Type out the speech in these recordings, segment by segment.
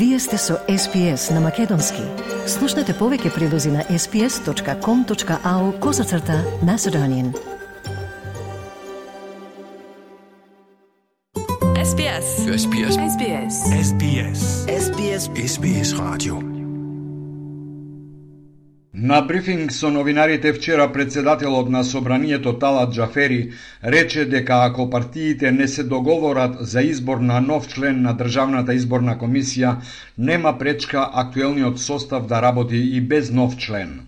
Вие сте со SPS на Македонски. Слушнете повеќе прилози на sps.com.au козацрта на Седонин. SBS. SBS. SBS. SBS. SBS SBS Radio. На брифинг со новинарите вчера председателот на собранието Талат Джафери рече дека ако партиите не се договорат за избор на нов член на Државната изборна комисија, нема пречка актуелниот состав да работи и без нов член.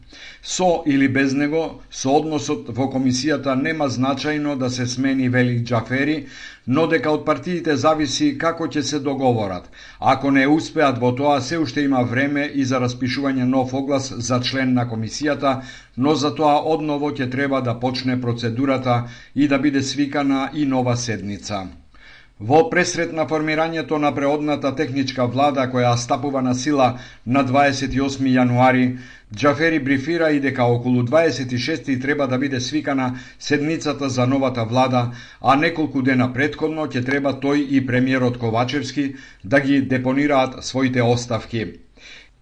Со или без него, соодносот во комисијата нема значајно да се смени Велик Джафери, но дека од партиите зависи како ќе се договорат. Ако не успеат во тоа, се уште има време и за распишување нов оглас за член на комисијата, но за тоа одново ќе треба да почне процедурата и да биде свикана и нова седница. Во пресрет на формирањето на преодната техничка влада која стапува на сила на 28 јануари, Джафери брифира и дека околу 26 треба да биде свикана седницата за новата влада, а неколку дена предходно ќе треба тој и премиерот Ковачевски да ги депонираат своите оставки.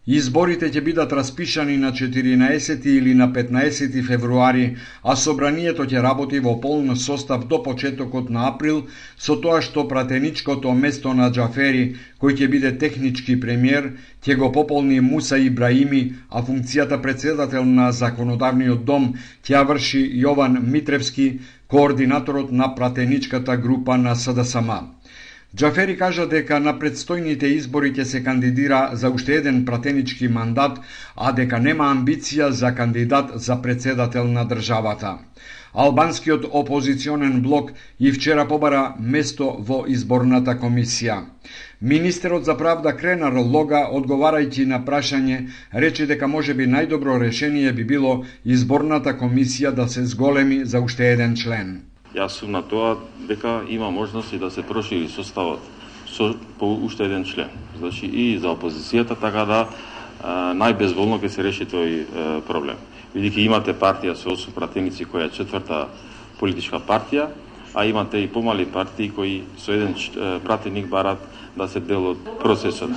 Изборите ќе бидат распишани на 14 или на 15 февруари, а собранието ќе работи во полн состав до почетокот на април, со тоа што пратеничкото место на Джафери, кој ќе биде технички премиер, ќе го пополни Муса Ибраими, а функцијата председател на Законодавниот дом ќе ја врши Јован Митревски, координаторот на пратеничката група на СДСМ. Джафери кажа дека на предстојните избори ќе се кандидира за уште еден пратенички мандат, а дека нема амбиција за кандидат за председател на државата. Албанскиот опозиционен блок и вчера побара место во изборната комисија. Министерот за правда Кренар Лога, одговарајќи на прашање, рече дека може би најдобро решение би било изборната комисија да се зголеми за уште еден член. Јас сум на тоа дека има можност и да се прошири составот со по уште еден член. Значи и за опозицијата така да најбезволно ќе се реши тој проблем. Видите имате партија со 8 пратеници која е четврта политичка партија, а имате и помали партии кои со еден пратеник барат да се дел од процесот.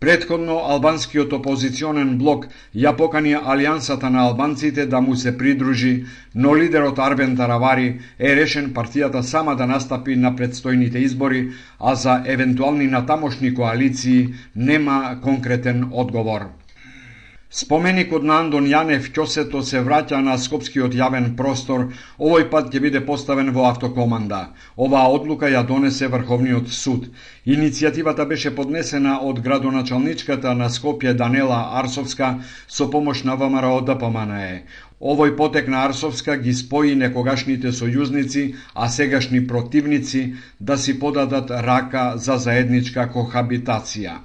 Предходно, албанскиот опозиционен блок ја покани Алијансата на албанците да му се придружи, но лидерот Арбен Таравари е решен партијата сама да настапи на предстојните избори, а за евентуални натамошни коалиции нема конкретен одговор. Споменикот на Андон Јанев Ќосето се враќа на Скопскиот јавен простор, овој пат ќе биде поставен во автокоманда. Оваа одлука ја донесе Врховниот суд. Иницијативата беше поднесена од градоначалничката на Скопје Данела Арсовска со помош на ВМРО ДПМНЕ. Овој потек на Арсовска ги спои некогашните сојузници, а сегашни противници да си подадат рака за заедничка кохабитација.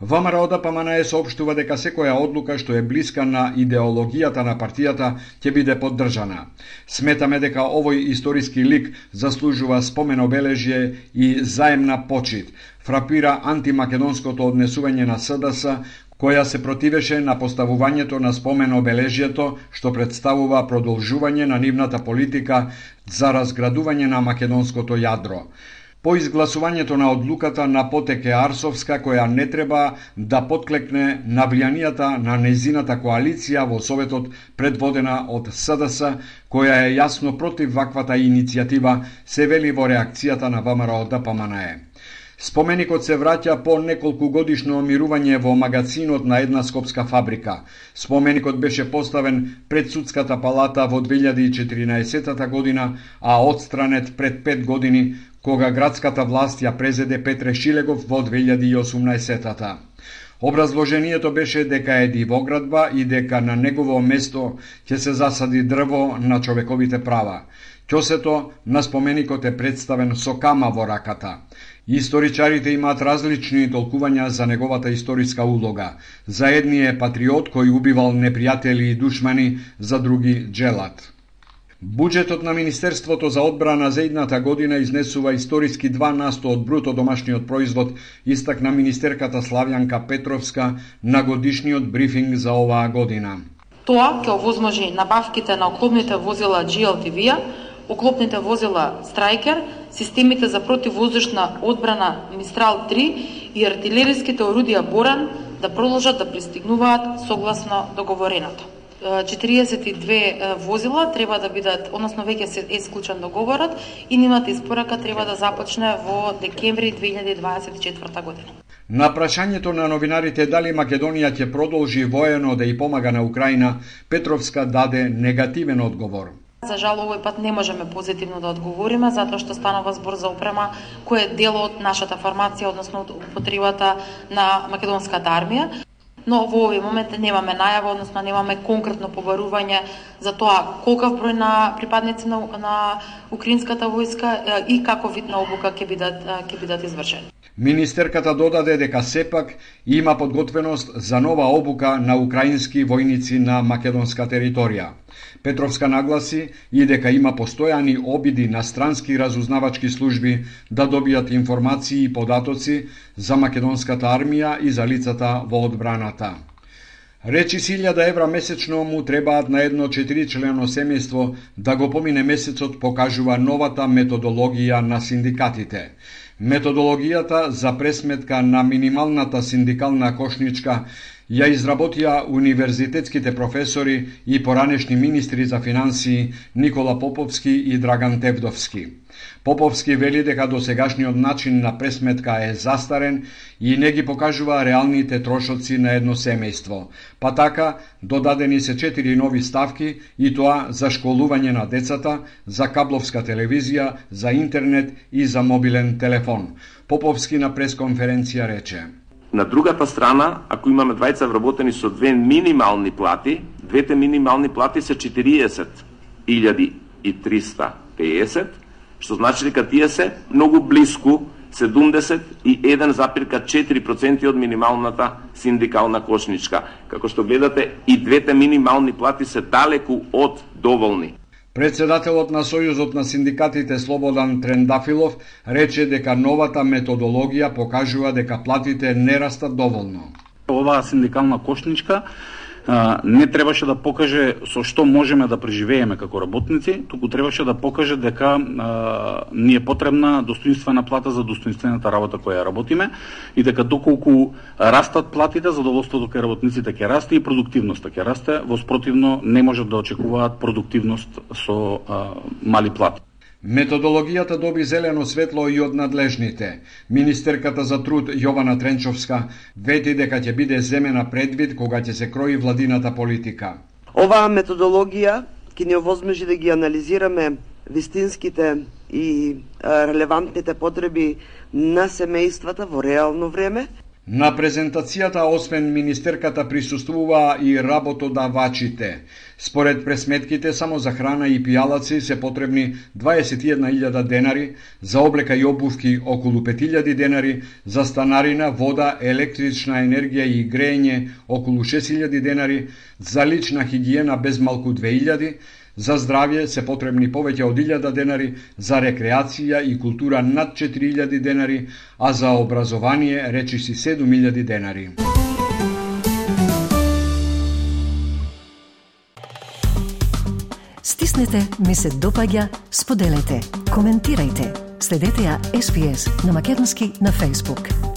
ВМРО ДПМНЕ соопштува дека секоја одлука што е блиска на идеологијата на партијата ќе биде поддржана. Сметаме дека овој историски лик заслужува спомен обележје и заемна почит. Фрапира антимакедонското однесување на СДС која се противеше на поставувањето на спомен обележјето што представува продолжување на нивната политика за разградување на македонското јадро по изгласувањето на одлуката на Потеке Арсовска, која не треба да подклекне на влијанијата на незината коалиција во Советот предводена од СДС, која е јасно против ваквата иницијатива, се вели во реакцијата на ВМРО ДПМНЕ. Споменикот се враќа по неколку годишно мирување во магазинот на една скопска фабрика. Споменикот беше поставен пред судската палата во 2014 година, а одстранет пред пет години кога градската власт ја презеде Петре Шилегов во 2018-та. Образложението беше дека е дивоградба и дека на негово место ќе се засади дрво на човековите права. Ќосето на споменикот е представен со кама во раката. Историчарите имаат различни толкувања за неговата историска улога. За едни е патриот кој убивал непријатели и душмани, за други джелат. Буџетот на Министерството за одбрана за едната година изнесува историски 2 од бруто домашниот производ, истакна министерката Славјанка Петровска на годишниот брифинг за оваа година. Тоа ќе овозможи набавките на оклопните возила GLTV, оклопните возила Страйкер, системите за противвоздушна одбрана Мистрал 3 и артилериските орудија Боран да продолжат да пристигнуваат согласно договореното. 42 возила треба да бидат, односно веќе се е склучен договорот и нивната испорака треба да започне во декември 2024 година. На прашањето на новинарите дали Македонија ќе продолжи воено да ја помага на Украина, Петровска даде негативен одговор. За жал овој пат не можеме позитивно да одговориме затоа што станува збор за опрема која е дел од нашата формација, односно од употребата на македонската армија но во овој момент немаме најава, односно немаме конкретно побарување за тоа колкав број на припадници на, на украинската војска и каков вид на обука ќе бидат ќе бидат извршени. Министерката додаде дека сепак има подготвеност за нова обука на украински војници на македонска територија. Петровска нагласи и дека има постојани обиди на странски разузнавачки служби да добијат информации и податоци за македонската армија и за лицата во одбраната. Речи си 1000 евра месечно му требаат на едно четиричлено семејство да го помине месецот покажува новата методологија на синдикатите. Методологијата за пресметка на минималната синдикална кошничка ја изработија универзитетските професори и поранешни министри за финансии Никола Поповски и Драган Тевдовски. Поповски вели дека досегашниот начин на пресметка е застарен и не ги покажува реалните трошоци на едно семејство. Па така, додадени се четири нови ставки и тоа за школување на децата, за кабловска телевизија, за интернет и за мобилен телефон. Поповски на пресконференција рече – На другата страна, ако имаме двајца вработени со две минимални плати, двете минимални плати се 40.350, што значи дека тие се многу близко 71,4% од минималната синдикална кошничка. Како што гледате, и двете минимални плати се далеку од доволни. Председателот на Сојузот на синдикатите Слободан Трендафилов рече дека новата методологија покажува дека платите не растат доволно. Оваа синдикална кошничка не требаше да покаже со што можеме да преживееме како работници, туку требаше да покаже дека а, ни е потребна достоинствена плата за достоинствената работа која работиме и дека доколку растат платите, задоволството кај работниците ќе расте и продуктивноста ќе расте, во спротивно не можат да очекуваат продуктивност со а, мали плати. Методологијата доби зелено светло и од надлежните. Министерката за труд Јована Тренчовска вети дека ќе биде земена предвид кога ќе се крои владината политика. Оваа методологија ќе ни овозможи да ги анализираме вистинските и релевантните потреби на семејствата во реално време, На презентацијата, освен министерката, присуствуваа и работодавачите. Според пресметките, само за храна и пијалаци се потребни 21.000 денари, за облека и обувки околу 5.000 денари, за станарина, вода, електрична енергија и грејење околу 6.000 денари, за лична хигиена без малку 2.000, За здравје се потребни повеќе од 1000 денари, за рекреација и култура над 4000 денари, а за образование речиси 7000 денари. Стиснете, ми се допаѓа, споделете, коментирајте. Следете ја SPS на Македонски на Facebook.